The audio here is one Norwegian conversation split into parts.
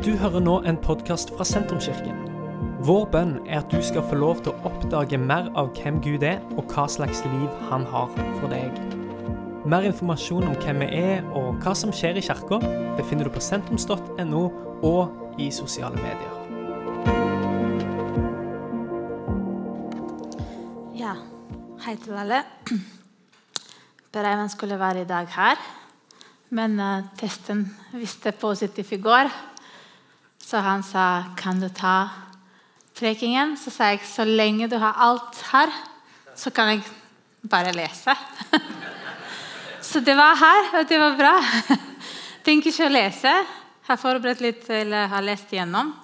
Du hører nå en podkast fra Sentrumskirken. Vår bønn er at du skal få lov til å oppdage mer av hvem Gud er, og hva slags liv han har for deg. Mer informasjon om hvem vi er og hva som skjer i kirka, befinner du på sentrums.no og i sosiale medier. Ja, hei til alle. Bereiven skulle være i dag her, men eh, testen viste positivt i går. Så han sa, 'Kan du ta prekingen?' Så sa jeg, 'Så lenge du har alt her, så kan jeg bare lese'. så det var her, og det var bra. Tenker ikke å lese. Har forberedt litt, eller har lest igjennom.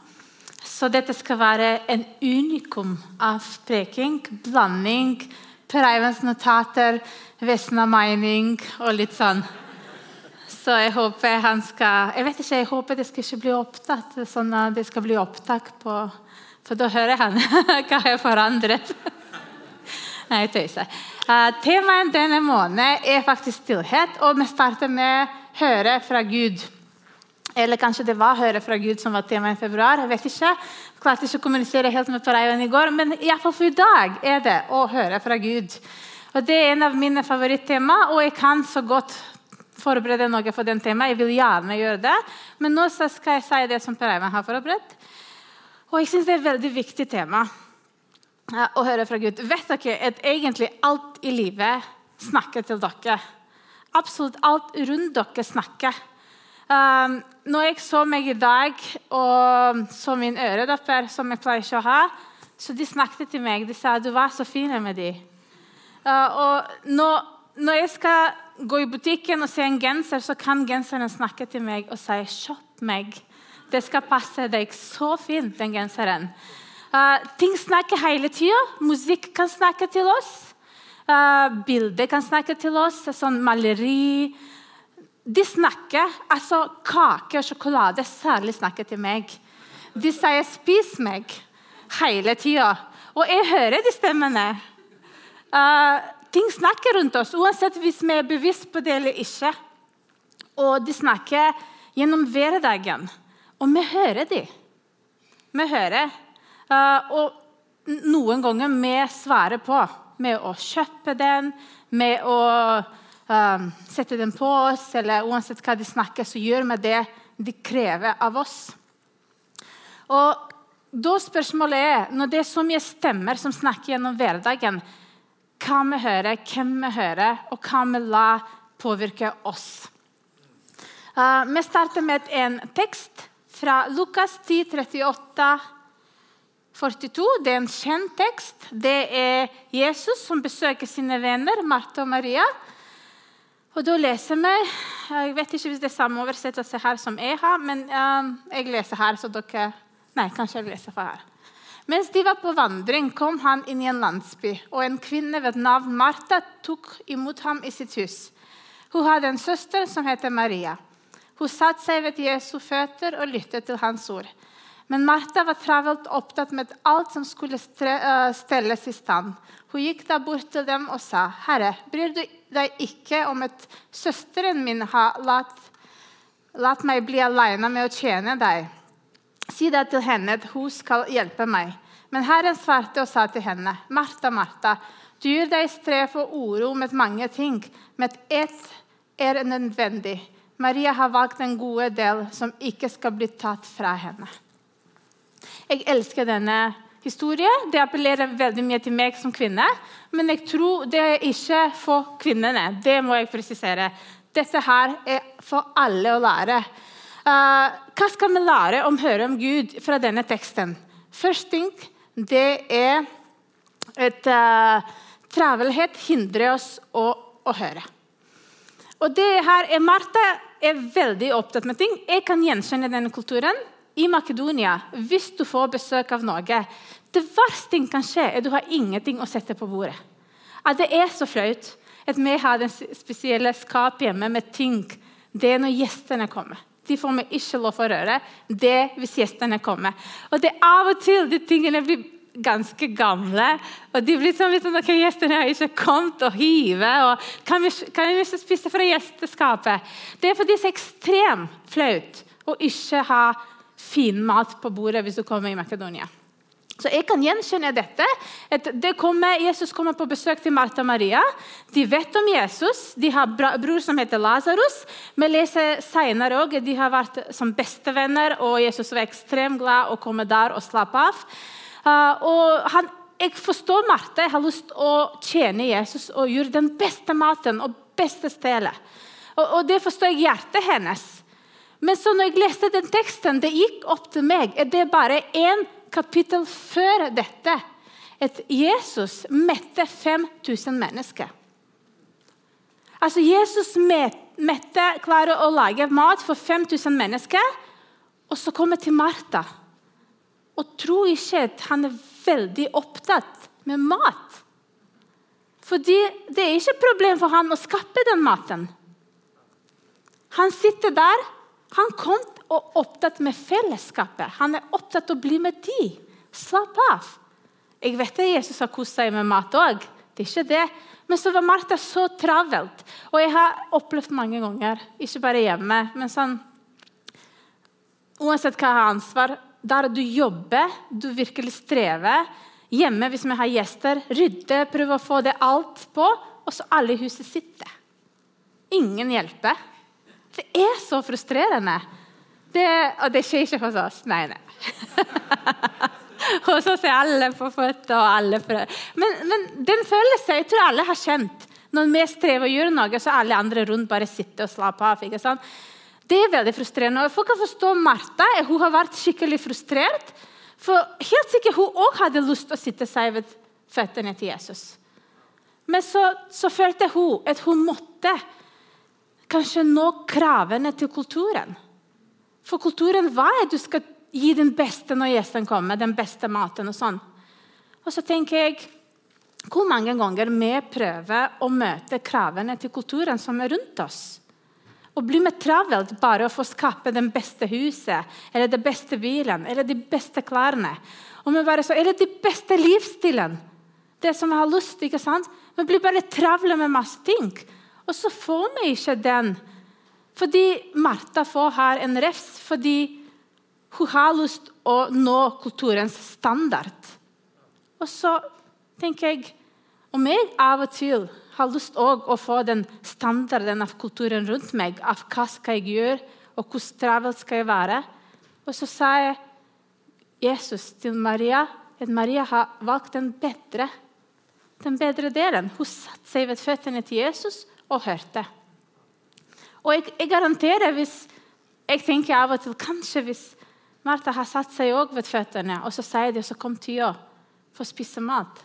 Så dette skal være en unikum av preking. Blanding. Per Eivens notater, Vesna mening og litt sånn. Så jeg håper han skal Jeg vet ikke, jeg håper det skal ikke bli opptatt, sånn at det skal bli opptak på For da hører han hva jeg forandret. Nei, jeg tøyser. Uh, temaet denne måneden er faktisk stillhet, og vi starter med 'høre fra Gud'. Eller kanskje det var 'høre fra Gud' som var temaet i februar. Jeg vet ikke. Jeg klarte ikke å kommunisere helt med Pareiven i går, men iallfall for i dag er det å høre fra Gud. Og Det er en av mine favorittema, og jeg kan så godt forberede noe for den temaet. Jeg vil gjerne gjøre det, men nå skal jeg si det som Per Eivind har forberedt. Og jeg syns det er et veldig viktig tema å høre fra Gud. Vet dere at egentlig alt i livet snakker til dere? Absolutt alt rundt dere snakker. Um, når jeg så meg i dag og så min øredopper, som jeg pleier ikke å ha, så de snakket til meg. De sa du var så fin med dem. Uh, og når, når jeg skal gå i butikken og se en genser, så kan genseren snakke til meg og si «Shop meg'. Det skal passe deg så fint, den genseren. Uh, ting snakker hele tida. Musikk kan snakke til oss. Uh, bilder kan snakke til oss. Sånn maleri. De snakker. Altså kake og sjokolade særlig snakker til meg. De sier 'spis meg' hele tida. Og jeg hører de stemmene. Uh, ting snakker rundt oss, uansett hvis vi er bevisst på det eller ikke. Og de snakker gjennom hverdagen. Og vi hører de. Vi hører. Uh, og noen ganger vi svarer på med å kjøpe den, med å uh, sette den på oss, eller uansett hva de snakker, så gjør vi det de krever av oss. Og da spørsmålet er, Når det er så mye stemmer som snakker gjennom hverdagen, hva vi hører, hvem vi hører, og hva vi lar påvirke oss. Uh, vi starter med en tekst fra Lukas 10, 38, 42. Det er en kjent tekst. Det er Jesus som besøker sine venner, Marte og Maria. Og da leser vi Jeg vet ikke hvis det er samme oversettelse her som jeg har, men uh, jeg leser her, så dere Nei, kanskje jeg leser fra her. Mens de var på vandring, kom han inn i en landsby, og en kvinne ved navn Martha tok imot ham i sitt hus. Hun hadde en søster som heter Maria. Hun satte seg ved Jesu føtter og lyttet til hans ord. Men Martha var travelt opptatt med alt som skulle eh, stelles i stand. Hun gikk da bort til dem og sa, 'Herre, bryr du deg ikke om at søsteren min har latt, latt meg bli alene med å tjene deg?' Si det til henne at hun skal hjelpe meg. Men Herren svarte og sa til henne, Martha, Martha, du gir deg strev og uro med mange ting, men ett er nødvendig. Maria har valgt en god del som ikke skal bli tatt fra henne. Jeg elsker denne historien. Det appellerer veldig mye til meg som kvinne. Men jeg tror det er ikke for kvinnene. Det må jeg presisere. Dette her er for alle å lære. Uh, hva skal vi lære om høre om Gud fra denne teksten? Først ting, det er at uh, travelhet hindrer oss å, å, høre. Og det her er Martha er veldig opptatt med ting. Jeg kan gjenkjenne denne kulturen. I Makedonia, hvis du får besøk av noe Det verste som kan skje, er at du har ingenting å sette på bordet. At det er så flaut at vi har den spesielle skap hjemme med ting. Det er når gjestene kommer. De får vi ikke lov å røre. Det hvis gjestene kommer. Og det er av og til de tingene blir ganske gamle. Og de blir sånn sånn ok, Gjestene har ikke kommet og hive. Og kan, vi, ikke spise fra gjesteskapet? Det er fordi det er ekstremt flaut å ikke ha fin mat på bordet hvis du kommer i Makedonia. Så jeg kan gjenkjenne dette. Det kommer, Jesus kommer på besøk til Martha og Maria. De vet om Jesus. De har bror som heter Lasarus. Vi leser senere også, de har vært som bestevenner, og Jesus var ekstremt glad å komme der og slappe av. Uh, og han, jeg forstår Martha. Jeg har lyst til å tjene Jesus og gjøre den beste maten og beste stedet. Og, og det forstår jeg hjertet hennes. Men så når jeg leste den teksten, det gikk opp til meg. Er det bare én kapittel før dette at Jesus mette 5000 mennesker. Altså Jesus mette, klarer å lage mat for 5000 mennesker, og så kommer til Martha. Og tror ikke at han er veldig opptatt med mat. Fordi det er ikke et problem for han å skaffe den maten. Han sitter der. Han kom og opptatt med fellesskapet. Han er opptatt av å bli med de. Slapp av. Jeg vet at Jesus har kost seg med mat òg. Det er ikke det. Men så var Martha så travelt. Og jeg har opplevd mange ganger, ikke bare hjemme, men sånn Uansett hva jeg har ansvar, der du jobber, du virkelig strever Hjemme, hvis vi har gjester, rydde, prøve å få det alt på, og så alle i huset sitter. Ingen hjelper. Det er så frustrerende. Det, og det skjer ikke hos oss. Nei, nei. hos oss er alle på føtter og alle prøver. Men, men den følelsen jeg tror alle har kjent. Når vi strever og gjør noe, så alle andre rundt bare sitter og slapper av. ikke sant? Det er veldig frustrerende. Og Folk kan forstå Martha. Hun har vært skikkelig frustrert. For helt sikkert hun òg hadde lyst til å sitte seg ved føttene til Jesus. Men så, så følte hun at hun måtte kanskje nå kravene til kulturen. For kulturen hva er du skal gi den beste når gjesten kommer, den beste maten og sånn. Og så tenker jeg hvor mange ganger vi prøver å møte kravene til kulturen som er rundt oss. Og blir vi travelt bare å få skape det beste huset eller den beste bilen eller de beste klærne? Og vi bare så, Eller den beste livsstilen? Det som vi har lyst til. ikke sant? Vi blir bare travle med masse ting. Og så får vi ikke den fordi Martha får her en refs fordi hun har lyst å nå kulturens standard. Og så tenker jeg om jeg av og til har lyst å få den standarden av kulturen rundt meg, av hva skal jeg gjøre, og hvor travelt skal jeg være Og så sa jeg Jesus til Maria at Maria har valgt den bedre, den bedre delen. Hun satte seg ved føttene til Jesus og hørte. Og jeg, jeg, garanterer hvis Jeg tenker av og til kanskje hvis Martha har satt seg òg ved føttene, og så sier de så kom tida for å spise mat,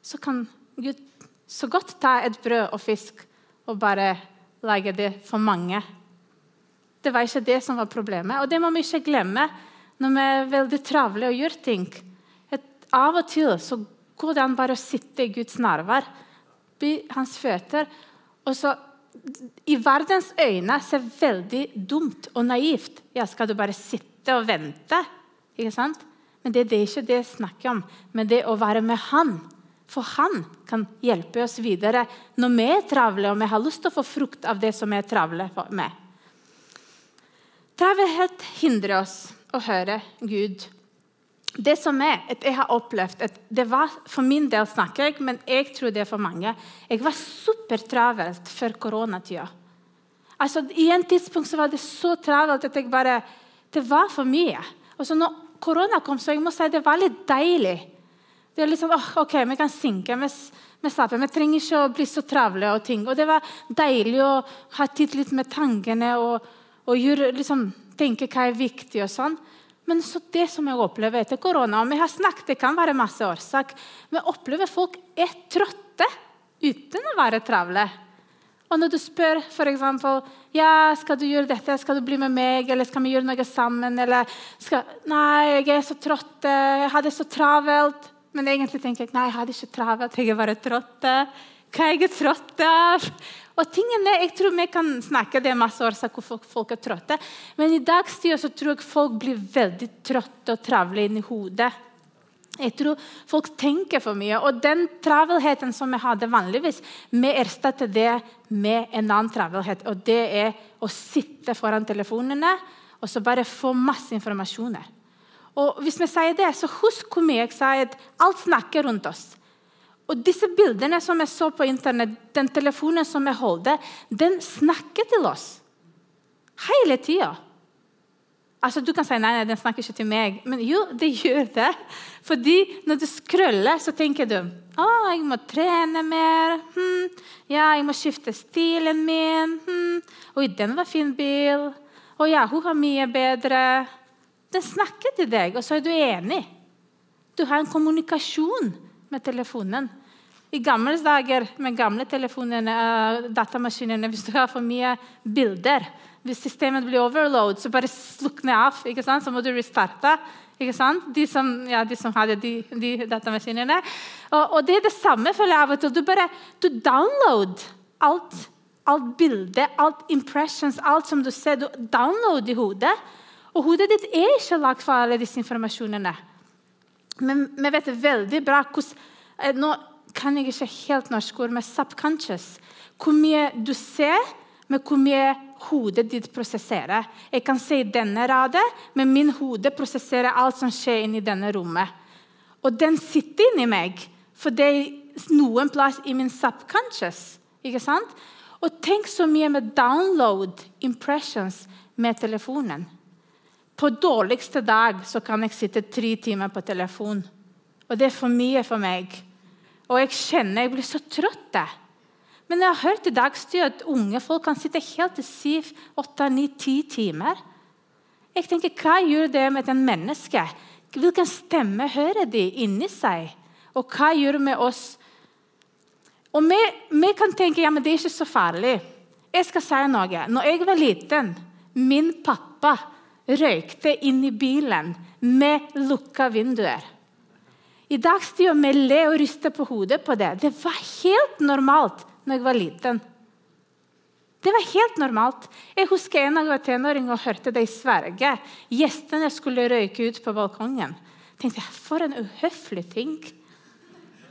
så kan Gud så godt ta et brød og fisk og bare lage det for mange. Det var ikke det som var problemet. Og det må vi ikke glemme når vi er veldig travle og gjør ting. Et, av og til så går det an bare å sitte i Guds nærvær, bli hans føtter, og så i verdens øyne ser veldig dumt og naivt Ja, skal du bare sitte og vente? Ikke sant? Men det, det er ikke det jeg snakker om, men det å være med Han. For Han kan hjelpe oss videre når vi er travle og vi har lyst til å få frukt av det som vi er travle med. Travelhet hindrer oss å høre Gud det som er, at Jeg har opplevd at det var For min del snakker jeg, men jeg tror det er for mange. Jeg var supertravelt før koronatida. Altså, I en tidspunkt så var det så travelt at jeg bare Det var for mye. Og så når korona kom, så jeg må si det var litt deilig. Det er litt sånn, oh, ok, Vi kan synke vi, vi slapper Vi trenger ikke å bli så travle. Og ting. Og det var deilig å ha tid litt med tankene og, og gjøre, liksom, tenke hva er viktig. og sånn. Men det som jeg opplever etter korona og vi har snakket, Det kan være masse årsak. Vi opplever folk er trøtte uten å være travle. Og når du spør f.eks. Ja, skal du gjøre dette, skal du bli med meg, eller skal vi gjøre noe sammen eller skal, Nei, jeg er så trøtt, jeg har det så travelt. Men egentlig tenker jeg nei, jeg har det ikke travelt, jeg er bare trøtt. Hva er jeg trøtt av? Og tingene, Jeg tror vi kan snakke det er masse årsaker hvorfor folk er trøtte. Men i dagstida så tror jeg folk blir veldig trøtte og travle inni hodet. Jeg tror folk tenker for mye. Og den travelheten som vi hadde vanligvis, vi erstatter det med en annen travelhet. Og det er å sitte foran telefonene og så bare få masse informasjoner. Og hvis vi sier det, så Husk hvor mye jeg sier at alt snakker rundt oss. Og disse bildene som jeg så på internett, den telefonen som jeg holdt, den snakker til oss hele tida. Altså, du kan si nei, nei, den snakker ikke til meg, men jo, det gjør det. Fordi når du scroller, så tenker du å, jeg må trene mer. Hm. Ja, jeg må skifte stilen min. Hm. Oi, den var fin bil. Å ja, hun har mye bedre. Den snakker til deg, og så er du enig. Du har en kommunikasjon med telefonen. I gamle dager med gamle telefonene, uh, datamaskinene, hvis du har for mye bilder Hvis systemet blir overload, så bare slukner av. ikke sant? Så må du restarte. ikke sant? De som, ja, de som hadde de, de datamaskinene. Og, og, det er det samme føler jeg av og til. Du bare du download alt. Alt bilde, alt impressions, alt som du ser. Du download i hodet. Og hodet ditt er ikke lagd for alle disse informasjonene. Men vi vet veldig bra hvordan eh, kan jeg ikke helt norsk ord, men subconscious. Hvor mye du ser, men hvor mye hodet ditt prosesserer. Jeg kan se i denne radet, men min hode prosesserer alt som skjer inni denne rommet. Og den sitter inni meg, for det er noen plass i min subconscious. ikke sant? Og tenk så mye med download impressions med telefonen. På dårligste dag så kan jeg sitte tre timer på telefon. Og det er for mye for meg. Og jeg kjenner jeg blir så trøtt. Men jeg har hørt i dagstid at unge folk kan sitte helt til syv, åtte, ni, ti timer. Jeg tenker, Hva gjør det med et menneske? Hvilken stemme hører de inni seg? Og hva gjør det med oss? Og vi, vi kan tenke ja, men det er ikke så farlig. Jeg skal si noe. Når jeg var liten, min pappa røykte inn i bilen med lukka vinduer. I dag stiger vi le og ryster på hodet på det. Det var helt normalt når jeg var liten. Det var helt normalt. Jeg husker en gang jeg var tenåring og hørte de sverge. Gjestene skulle røyke ut på balkongen. Jeg tenkte For en uhøflig ting.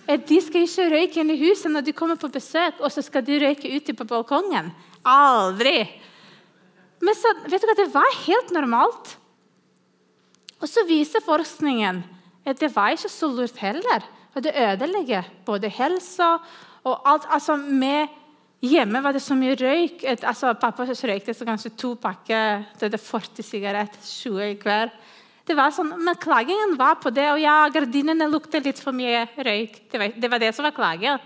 De skal ikke røyke inn i huset når de kommer på besøk, og så skal de røyke ute på balkongen. Aldri! Men så, vet du hva, det var helt normalt. Og så viser forskningen det var ikke så lurt heller. For det ødelegger både helsa og alt. Altså, Hjemme var det så mye røyk. Altså, pappa røykte kanskje to pakker det er 40 sigaretter, 20 i hver. Det var sånn, Men klagingen var på det. Og ja, gardinene lukter litt for mye røyk. Det var, det var det som var klagen.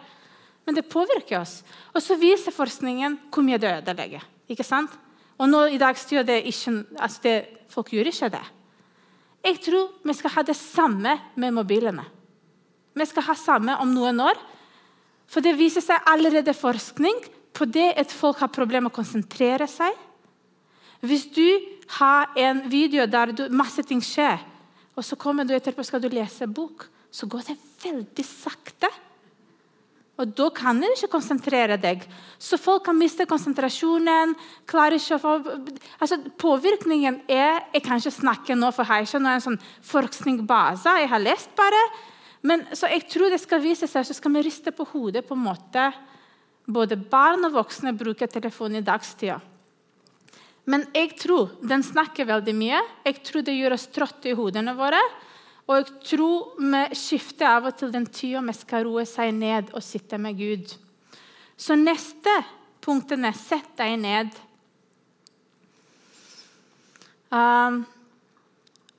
Men det påvirker oss. Og så viser forskningen hvor mye det ødelegger. Ikke sant? Og nå i dag styrer det ikke altså det, Folk gjør ikke det. Jeg tror vi skal ha det samme med mobilene. Vi skal ha samme om noen år. For det viser seg allerede forskning på det at folk har problemer med å konsentrere seg. Hvis du har en video der du, masse ting skjer, og så kommer du etterpå skal du lese bok, så går det veldig sakte. Og Da kan du ikke konsentrere deg. Så folk kan miste konsentrasjonen. klarer ikke å få... Altså, Påvirkningen er Jeg kan ikke snakke nå, for jeg har ikke noen sånn forskningsbase. Jeg har lest bare. Men så jeg tror det skal vise seg, så skal vi riste på hodet på en måte. Både barn og voksne bruker telefon i dagstida. Men jeg tror den snakker veldig mye. Jeg tror det gjør oss trøtte i hodene våre. Og jeg tror vi skifter av og til den tida vi skal roe seg ned og sitte med Gud. Så neste punktene sett deg ned. Um,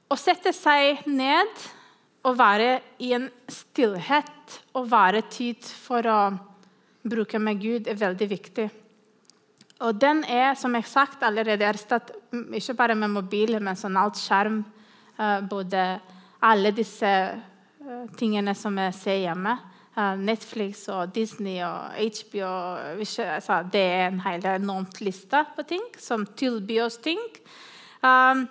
å sette seg ned og være i en stillhet og være tid for å bruke med Gud er veldig viktig. Og den er, som jeg har sagt allerede, erstattet ikke bare med mobiler, men sånn alt skjerm. Uh, både alle disse uh, tingene som vi ser hjemme. Uh, Netflix og Disney og HBO altså, Det er en hel enormt liste på ting som tilbyr oss ting. Um,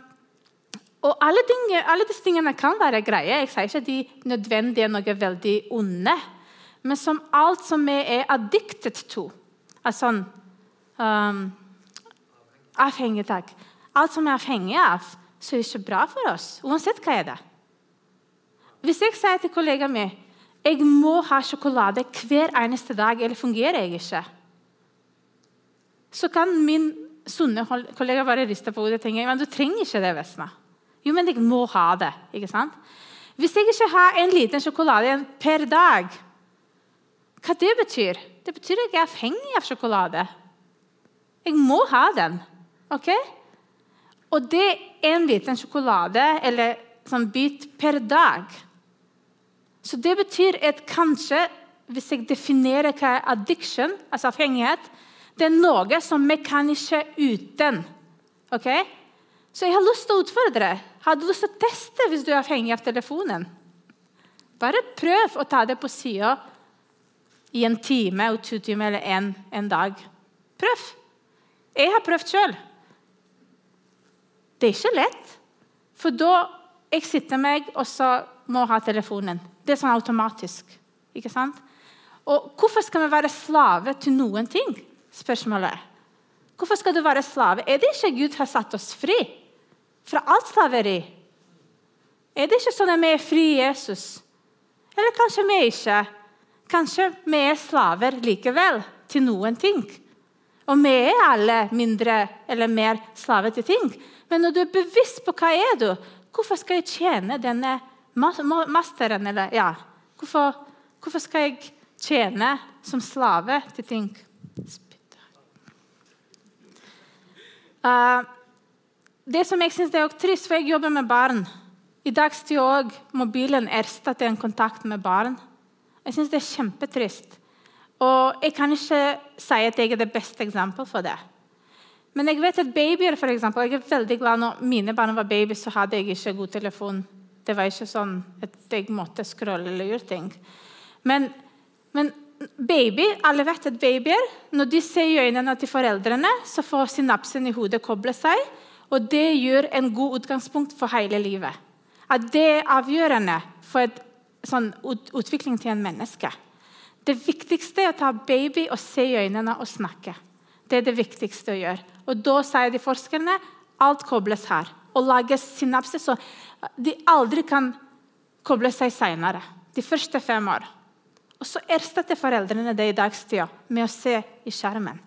og alle, ting, alle, disse tingene kan være greie. Jeg sier ikke de nødvendig er noe veldig onde. Men som alt som vi er addicted to altså, um, Avhengig, takk. Alt som vi er avhengig av, så er det ikke bra for oss. Uansett hva er det hvis jeg sier til kollegaen min jeg må ha sjokolade hver eneste dag, eller fungerer jeg ikke, så kan min sunne kollega bare riste på hodet og tenke men du trenger ikke det. Vesna. Jo, men jeg må ha det. ikke sant? Hvis jeg ikke har en liten sjokolade per dag, hva det betyr det? betyr at jeg er avhengig av sjokolade. Jeg må ha den. ok? Og det er en liten sjokolade eller sånn bit per dag. Så det betyr at kanskje, hvis jeg definerer hva er addiction, altså avhengighet, det er noe som vi kan ikke uten. Ok? Så jeg har lyst til å utfordre. Har du lyst til å teste hvis du er avhengig av telefonen? Bare prøv å ta det på sida i en time, og to timer eller en, en dag. Prøv. Jeg har prøvd sjøl. Det er ikke lett. For da jeg sitter meg og så må ha telefonen. Det er sånn automatisk. Ikke sant? Og hvorfor skal vi være slave til noen ting? Spørsmålet. Hvorfor skal du være slave? Er det ikke Gud har satt oss fri fra alt slaveri? Er det ikke sånn at vi er fri i Jesus? Eller kanskje vi ikke? Kanskje vi er slaver likevel til noen ting? Og vi er alle mindre eller mer slave til ting. Men når du er bevisst på hva er du Hvorfor skal jeg tjene denne masteren? Eller, ja. hvorfor, hvorfor, skal jeg tjene som slave til ting? Uh, det som jeg synes er trist, for jeg jobber med barn. I dag står òg mobilen erstatter en kontakt med barn. Jeg syns det er kjempetrist. Og jeg kan ikke si at jeg er det beste eksempelet for det. Men jeg vet at babyer, for eksempel, jeg er veldig glad når mine barn var babyer, så hadde jeg ikke god telefon. Det var ikke sånn at jeg måtte scrolle eller gjøre ting. Men, men baby, alle vet at babyer, når de ser i øynene til foreldrene, så får synapsen i hodet koble seg. Og det gjør en god utgangspunkt for hele livet. At det er avgjørende for et, sånn, utvikling til en menneske. Det viktigste er å ta baby og se i øynene og snakke. Det er det viktigste å gjøre. Og Da sier de forskerne alt kobles her. Og lage synapser så de aldri kan koble seg senere. De første fem år. Og Så erstatter foreldrene det i dagstida med å se i skjermen.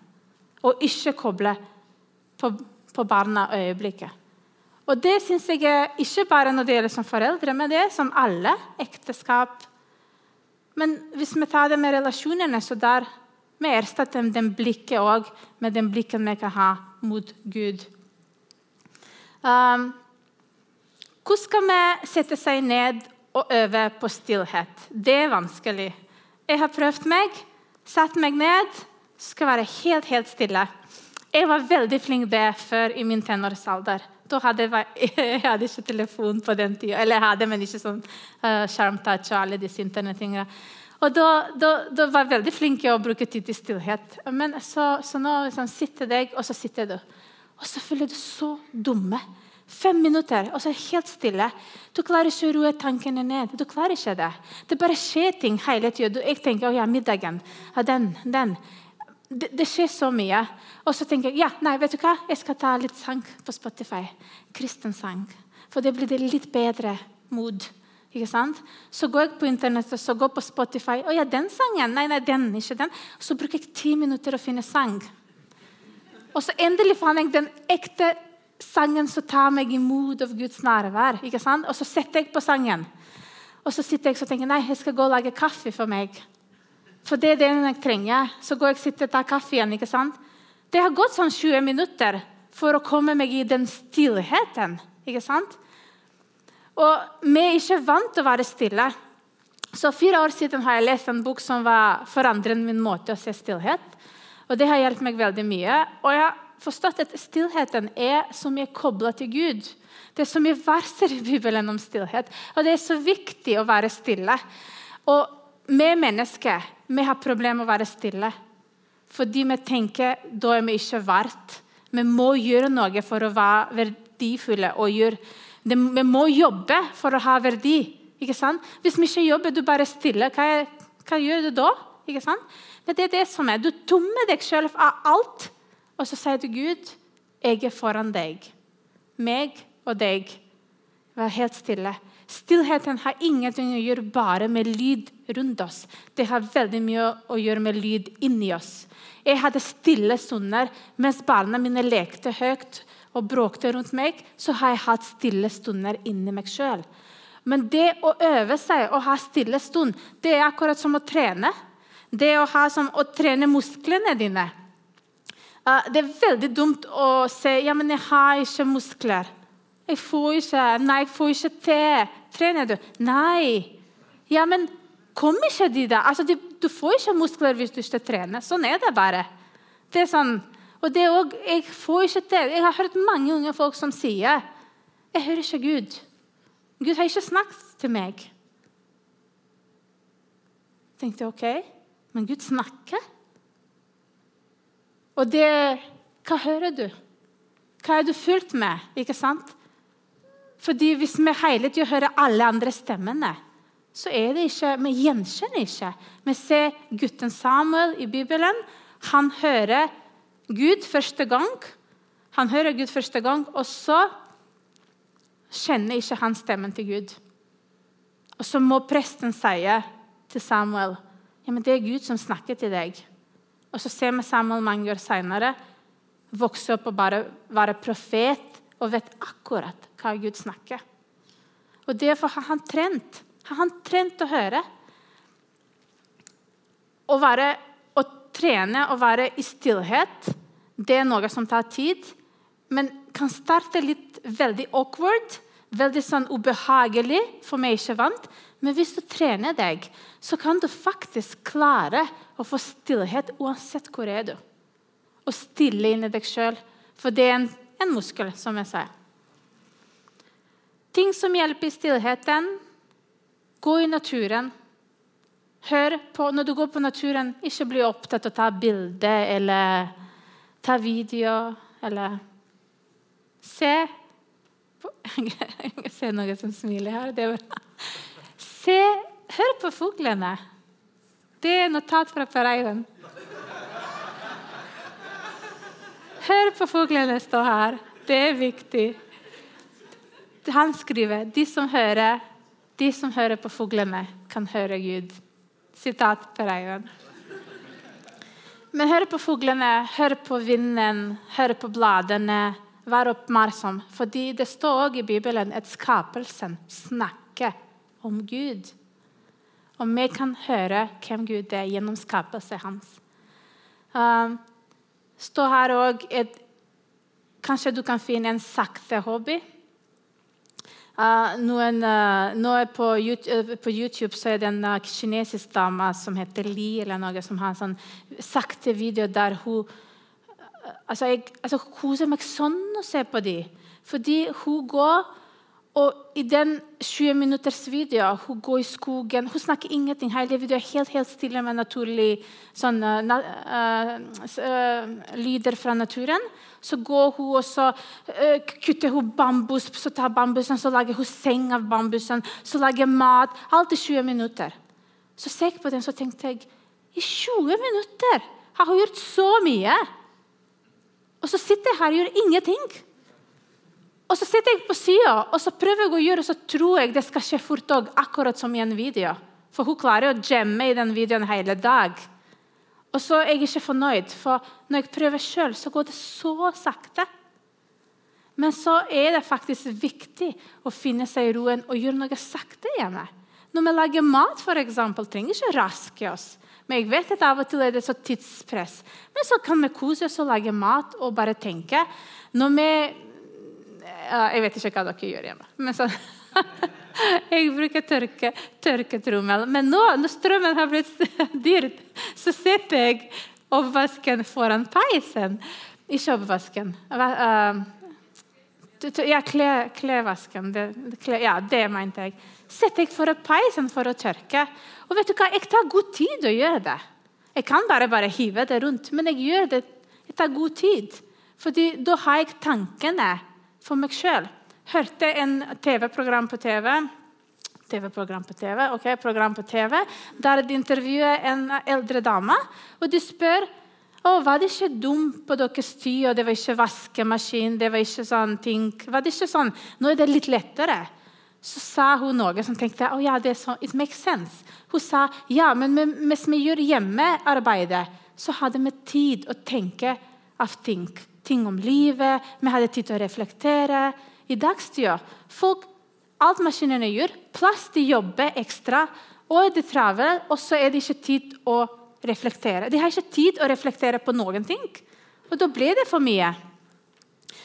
Og ikke koble på, på barna øyeblikket. Og Det synes jeg er ikke bare når det gjelder som foreldre, men det er som alle ekteskap. Men hvis vi tar det med relasjonene, så der vi erstatter den blikket òg med den blikken vi kan ha mot Gud. Um, hvordan skal vi sette seg ned og øve på stillhet? Det er vanskelig. Jeg har prøvd meg, satt meg ned, skal være helt, helt stille. Jeg var veldig flink det før i min tenårsalder. Da hadde jeg, jeg hadde ikke telefon på den tida. Eller jeg hadde, men ikke sånn uh, og alle disse internettingene. Og da, da, da, var jeg veldig flink til å bruke tid til stillhet. Men så, så nå liksom, sitter deg, og så sitter du. Og så føler du så dumme. Fem minutter, og så er det helt stille. Du klarer ikke å roe tankene ned. Du klarer ikke Det Det bare skjer ting hele tida. Jeg tenker å ja, middagen. Ja, den, den. Det, det, skjer så mye. Og så tenker jeg ja, nei, vet du hva? jeg skal ta litt sang på Spotify. Kristen sang. For det blir det litt bedre mood. Ikke sant? Så går jeg på internett og så går på Spotify. Å ja, den sangen. Nei, nei, den, ikke den. Så bruker jeg ti minutter å finne sang. Og så endelig fant jeg den ekte sangen som tar meg imot av Guds nærvær. ikke sant? Og så setter jeg på sangen. Og så sitter jeg og tenker nei, jeg skal gå og lage kaffe for meg. For det er det jeg trenger. Så går jeg og tar kaffe igjen. ikke sant? Det har gått sånn 20 minutter for å komme meg i den stillheten. ikke sant? Og vi er ikke vant til å være stille. Så Fire år siden har jeg lest en bok som var forandret min måte å se stillhet. Og Det har hjulpet meg veldig mye. Og jeg har forstått at stillheten er så mye kobla til Gud. Det er så mye verser i Bibelen om stillhet. Og det er så viktig å være stille. Og vi mennesker vi har problemer med å være stille. Fordi vi tenker da er vi ikke verdt. Vi må gjøre noe for å være verdifulle og gjøre vi må jobbe for å ha verdi. ikke sant? Hvis vi ikke jobber, du bare er stille, hva, hva gjør du da? Men det er det som er. Du tommer deg selv av alt, og så sier du Gud, jeg er foran deg. Meg og deg. Vær helt stille. Stillheten har ingenting å gjøre bare med lyd rundt oss. Det har veldig mye å gjøre med lyd inni oss. Jeg hadde stille stunder mens barna mine lekte høyt og bråkte rundt meg. Så har jeg hatt stille stunder inni meg sjøl. Men det å øve seg og ha stille stund, det er akkurat som å trene. Det å, som, å trene musklene dine. Det er veldig dumt å si ja, men jeg har ikke muskler. Jeg får ikke Nei, jeg får ikke til. Trener du? Nei. Ja, men kom ikke de da? Altså, du får ikke muskler hvis du ikke trener. Sånn er det bare. Det er sånn, og det også, Jeg får ikke til. Jeg har hørt mange unge folk som sier jeg hører ikke Gud. Gud har ikke snakket til meg. Jeg tenkte OK, men Gud snakker. Og det Hva hører du? Hva er du fulgt med? Ikke sant? Fordi Hvis vi hele tida hører alle andre stemmene, så er det ikke, vi gjenkjenner ikke. Vi ser gutten Samuel i Bibelen. Han hører Gud første gang. Han hører Gud første gang, og så kjenner ikke han stemmen til Gud. Og så må presten si til Samuel ja, men det er Gud som snakker til deg. Og så ser vi Samuel mange år senere vokse opp og bare være profet og vet akkurat hva Gud snakker. Og Derfor har han trent. Har han trent å høre. Å, være, å trene og være i stillhet det er noe som tar tid, men kan starte litt veldig awkward. Veldig sånn ubehagelig, for meg ikke vant. Men hvis du trener deg, så kan du faktisk klare å få stillhet uansett hvor er du. Og stille inn i deg sjøl. For det er en, en muskel, som jeg sier. Ting som hjelper i stillheten. Gå i naturen. Hør på, Når du går på naturen, ikke bli opptatt av å ta bilde eller ta video eller Se Jeg ser noen som smiler her. Det er bra. Se, hør på fuglene. Det er notat fra Per Eivind. Hør på fuglene stå her. Det er viktig. Han skriver de som hører, de som hører på fuglene, kan høre Gud. Sitat Per Eivind. Men hør på fuglene, hør på vinden, hør på bladene. Vær oppmerksom, fordi det står også i Bibelen at skapelsen snakker om Gud. Og vi kan høre hvem Gud er gjennom skapelsen hans. Uh, står her òg et Kanskje du kan finne en sakte hobby. Uh, noen, uh, nå på YouTube, på, YouTube, er det en kinesisk dame som heter Li, eller noe, som har en sånn sakte video der hun altså Jeg altså, koser meg sånn å se på dem. Fordi hun går og i den 20 minutters videoen hun går i skogen Hun snakker ingenting. Hele videoen er helt, helt stille med naturlige sånn, uh, uh, lyder fra naturen. Så går hun og så uh, kutter hun bambus, så tar bambusen, så lager hun seng av bambusen, så lager mat. Alt i 20 minutter. Så ser jeg på den så tenkte jeg i 20 minutter har hun gjort så mye. Og så sitter jeg her og gjør ingenting. Og så sitter jeg på sida og så prøver jeg å gjøre, og så tror jeg det skal skje fort òg, akkurat som i en video. For hun klarer å jamme i den videoen hele dag. Og så er jeg ikke fornøyd, for når jeg prøver sjøl, så går det så sakte. Men så er det faktisk viktig å finne seg i roen og gjøre noe sakte hjemme. Når vi lager mat, for eksempel, trenger ikke raske oss. Men jeg vet at av og til er det så tidspress. Men så kan vi kose oss og lage mat og bare tenke. Når vi Jeg vet ikke hva dere gjør hjemme. men så, Jeg bruker tørke, tørketrommel. Men nå når strømmen har blitt dyrt, så setter jeg oppvasken foran peisen. Ikke oppvasken. Uh, ja, klesvasken. Ja, det mente jeg setter jeg foran peisen for å tørke. Og vet du hva? Jeg tar god tid å gjøre det. Jeg kan bare, bare hive det rundt, men jeg gjør det. Jeg tar god tid. Fordi da har jeg tankene for meg sjøl. Hørte en TV-program på TV. TV-program på TV, ok, program på TV, der de intervjuer en eldre dame. Og de spør å, var det ikke dumt på deres tid, og det var ikke vaskemaskin det var ikke sånn ting. Var det ikke sånn? Nå er det litt lettere. Så sa hun noe som tenkte oh, ja, det er så, it makes sense. Hun sa ja, men mens vi gjør hjemmearbeidet, så hadde vi tid å tenke av ting. Ting om livet, vi hadde tid til å reflektere. I dagstida folk, Alt maskinene gjør, plass de jobber ekstra, og er det travelt, og så er det ikke tid å reflektere. De har ikke tid å reflektere på noen ting, og da blir det for mye.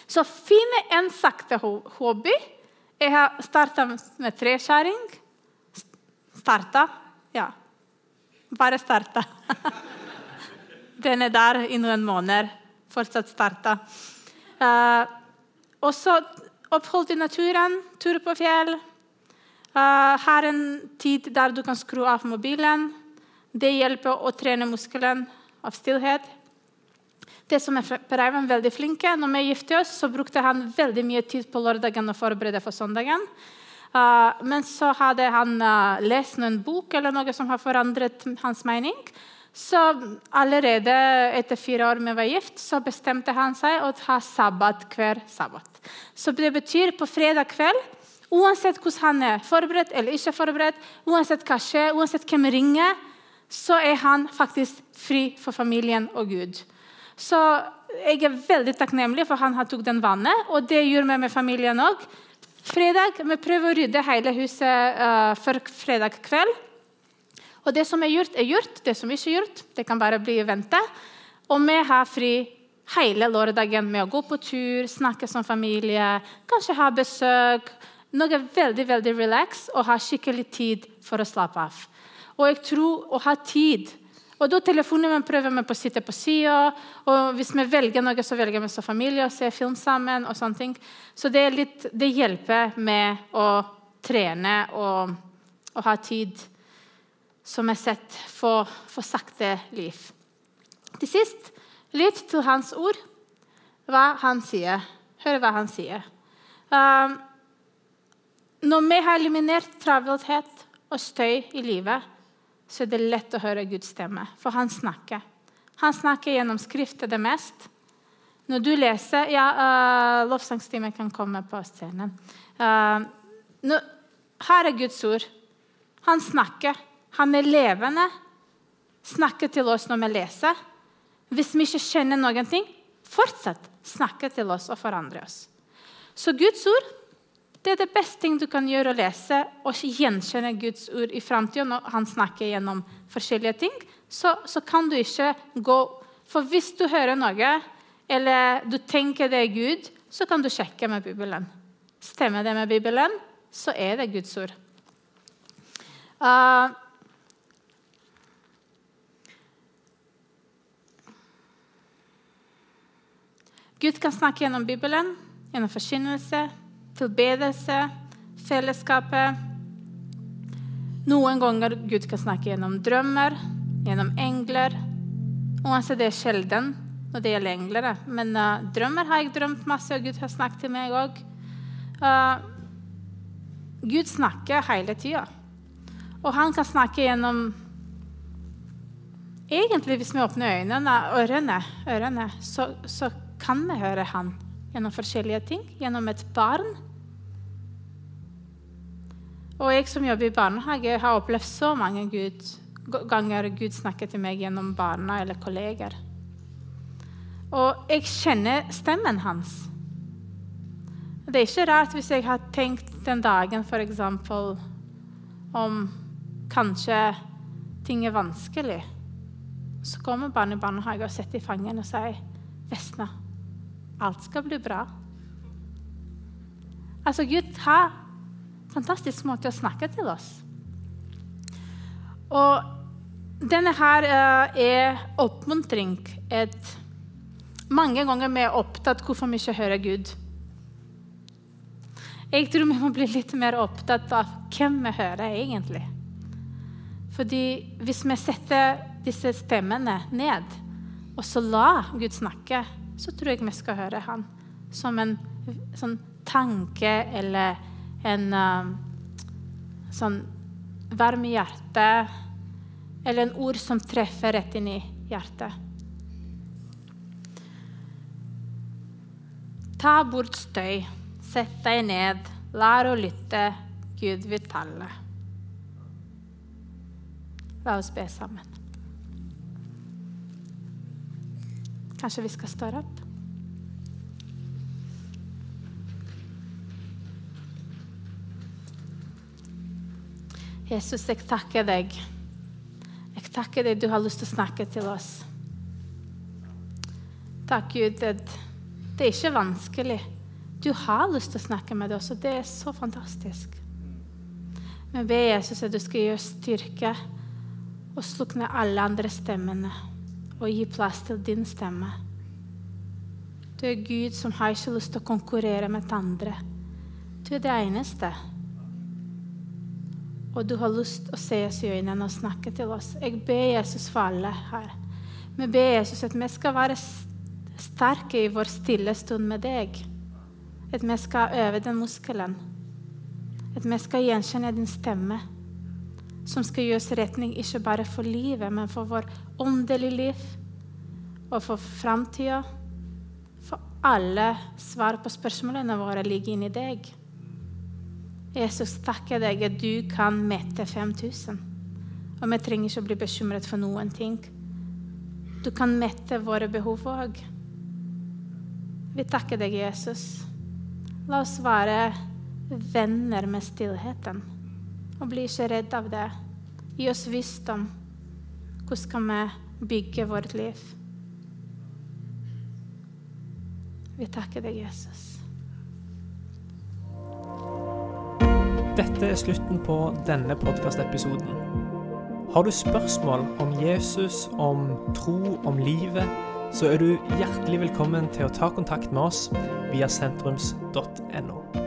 Så finn en sakte hobby. Jeg har starta med treskjæring. Starta, ja. Bare starta. Den er der i noen måneder. Fortsatt starta. Uh, og så opphold i naturen, tur på fjell. Uh, her en tid der du kan skru av mobilen. Det hjelper å trene muskelen av stillhet. Det som er Per Eivind veldig flinke. Når vi giftet oss, så brukte han veldig mye tid på lørdagen å forberede for søndagen. Uh, men så hadde han uh, lest noen bok eller noe som har forandret hans mening. Så allerede etter fire år vi var gift, så bestemte han seg å ha sabbat hver sabbat. Så det betyr på fredag kveld Uansett hvordan han er forberedt eller ikke forberedt, uansett hva skjer, uansett hvem ringer, så er han faktisk fri for familien og Gud. Så jeg er veldig takknemlig for han har tok den vannet, og det gjør vi med familien òg. Fredag vi prøver å rydde hele huset uh, før fredag kveld. Og det som er gjort, er gjort. Det som ikke er gjort, det kan bare bli vente. Og vi har fri hele lørdagen med å gå på tur, snakke som familie, kanskje ha besøk. Noe veldig veldig relax og ha skikkelig tid for å slappe av. Og jeg tror å ha tid og da telefoner vi prøver vi på å sitte på sida. Og hvis vi velger noe, så velger vi som familie å se film sammen. og sånne ting. Så det, litt, det hjelper med å trene og, og ha tid, som er sett, for, for sakte liv. Til sist, lytt til hans ord, hva han sier. Hør hva han sier. Um, når vi har eliminert travelhet og støy i livet, så er det lett å høre Guds stemme, for han snakker. Han snakker gjennom Skriftet det mest. Når du leser Ja, uh, lovsangstimen kan komme på scenen. Uh, nå, her er Guds ord. Han snakker. Han er levende. Snakker til oss når vi leser. Hvis vi ikke kjenner noen ting, fortsett snakke til oss og forandre oss. Så Guds ord det er det beste ting du kan gjøre å lese og gjenkjenne Guds ord i framtida når han snakker gjennom forskjellige ting. Så, så, kan du ikke gå For hvis du hører noe, eller du tenker det er Gud, så kan du sjekke med Bibelen. Stemmer det med Bibelen, så er det Guds ord. Uh, Gud kan snakke gjennom Bibelen, gjennom forkynnelse, tilbedelse, fellesskapet. Noen ganger Gud kan snakke gjennom drømmer, gjennom engler. Uansett, det er sjelden når det gjelder engler. Men uh, drømmer har jeg drømt masse, og Gud har snakket til meg òg. Uh, eh, Gud snakker hele tida. Og han kan snakke gjennom Egentlig, hvis vi åpner øynene, ørene, ørene så, så kan vi høre han gjennom forskjellige ting. Gjennom et barn. Og jeg som jobber i barnehage, har opplevd så mange Gud, ganger Gud snakker til meg gjennom barna eller kolleger. Og jeg kjenner stemmen hans. Det er ikke rart hvis jeg har tenkt den dagen f.eks. om kanskje ting er vanskelig. Så kommer barnet i barnehage og setter i fangen og sier 'Vesna, alt skal bli bra. Altså, Gud har fantastisk måte å snakke til oss. Og denne her uh, er oppmuntring. Et, mange ganger vi er opptatt hvorfor vi ikke hører Gud. Jeg tror vi må bli litt mer opptatt av hvem vi hører egentlig. Fordi hvis vi setter disse stemmene ned, og så la Gud snakke, så tror jeg vi skal høre han som en sånn tanke eller en uh, sånn varm i hjertet. Eller en ord som treffer rett inn i hjertet. Ta bort støy. Sett deg ned. Lær å lytte. Gud vil tale. La oss be sammen. Kanskje vi skal stå opp? Jesus, jeg takker deg. Jeg takker deg du har lyst til å snakke til oss. Takk, Gud. Det, er ikke vanskelig. Du har lyst til å snakke med oss, og det er så fantastisk. Men be Jesus at du skal gi oss styrke og slukne alle andre stemmene og gi plass til din stemme. Du er Gud som har ikke lyst til å konkurrere med andre. Du er det eneste og du har lyst til å se oss i øynene og snakke til oss. Jeg ber Jesus for alle her. Vi ber Jesus at vi skal være sterke i vår stille stund med deg. At vi skal øve den muskelen. At vi skal gjenkjenne din stemme, som skal gi oss retning ikke bare for livet, men for vår åndelige liv og for framtida. For alle svar på spørsmålene våre ligger inni deg. Jesus, takker deg at du kan mette 5000. Og vi trenger ikke å bli bekymret for noen ting. Du kan mette våre behov òg. Vi takker deg, Jesus. La oss være venner med stillheten. Og bli ikke redd av det. Gi oss visdom. Hvordan skal vi bygge vårt liv? Vi takker deg, Jesus. Dette er slutten på denne podkastepisoden. Har du spørsmål om Jesus, om tro, om livet, så er du hjertelig velkommen til å ta kontakt med oss via sentrums.no.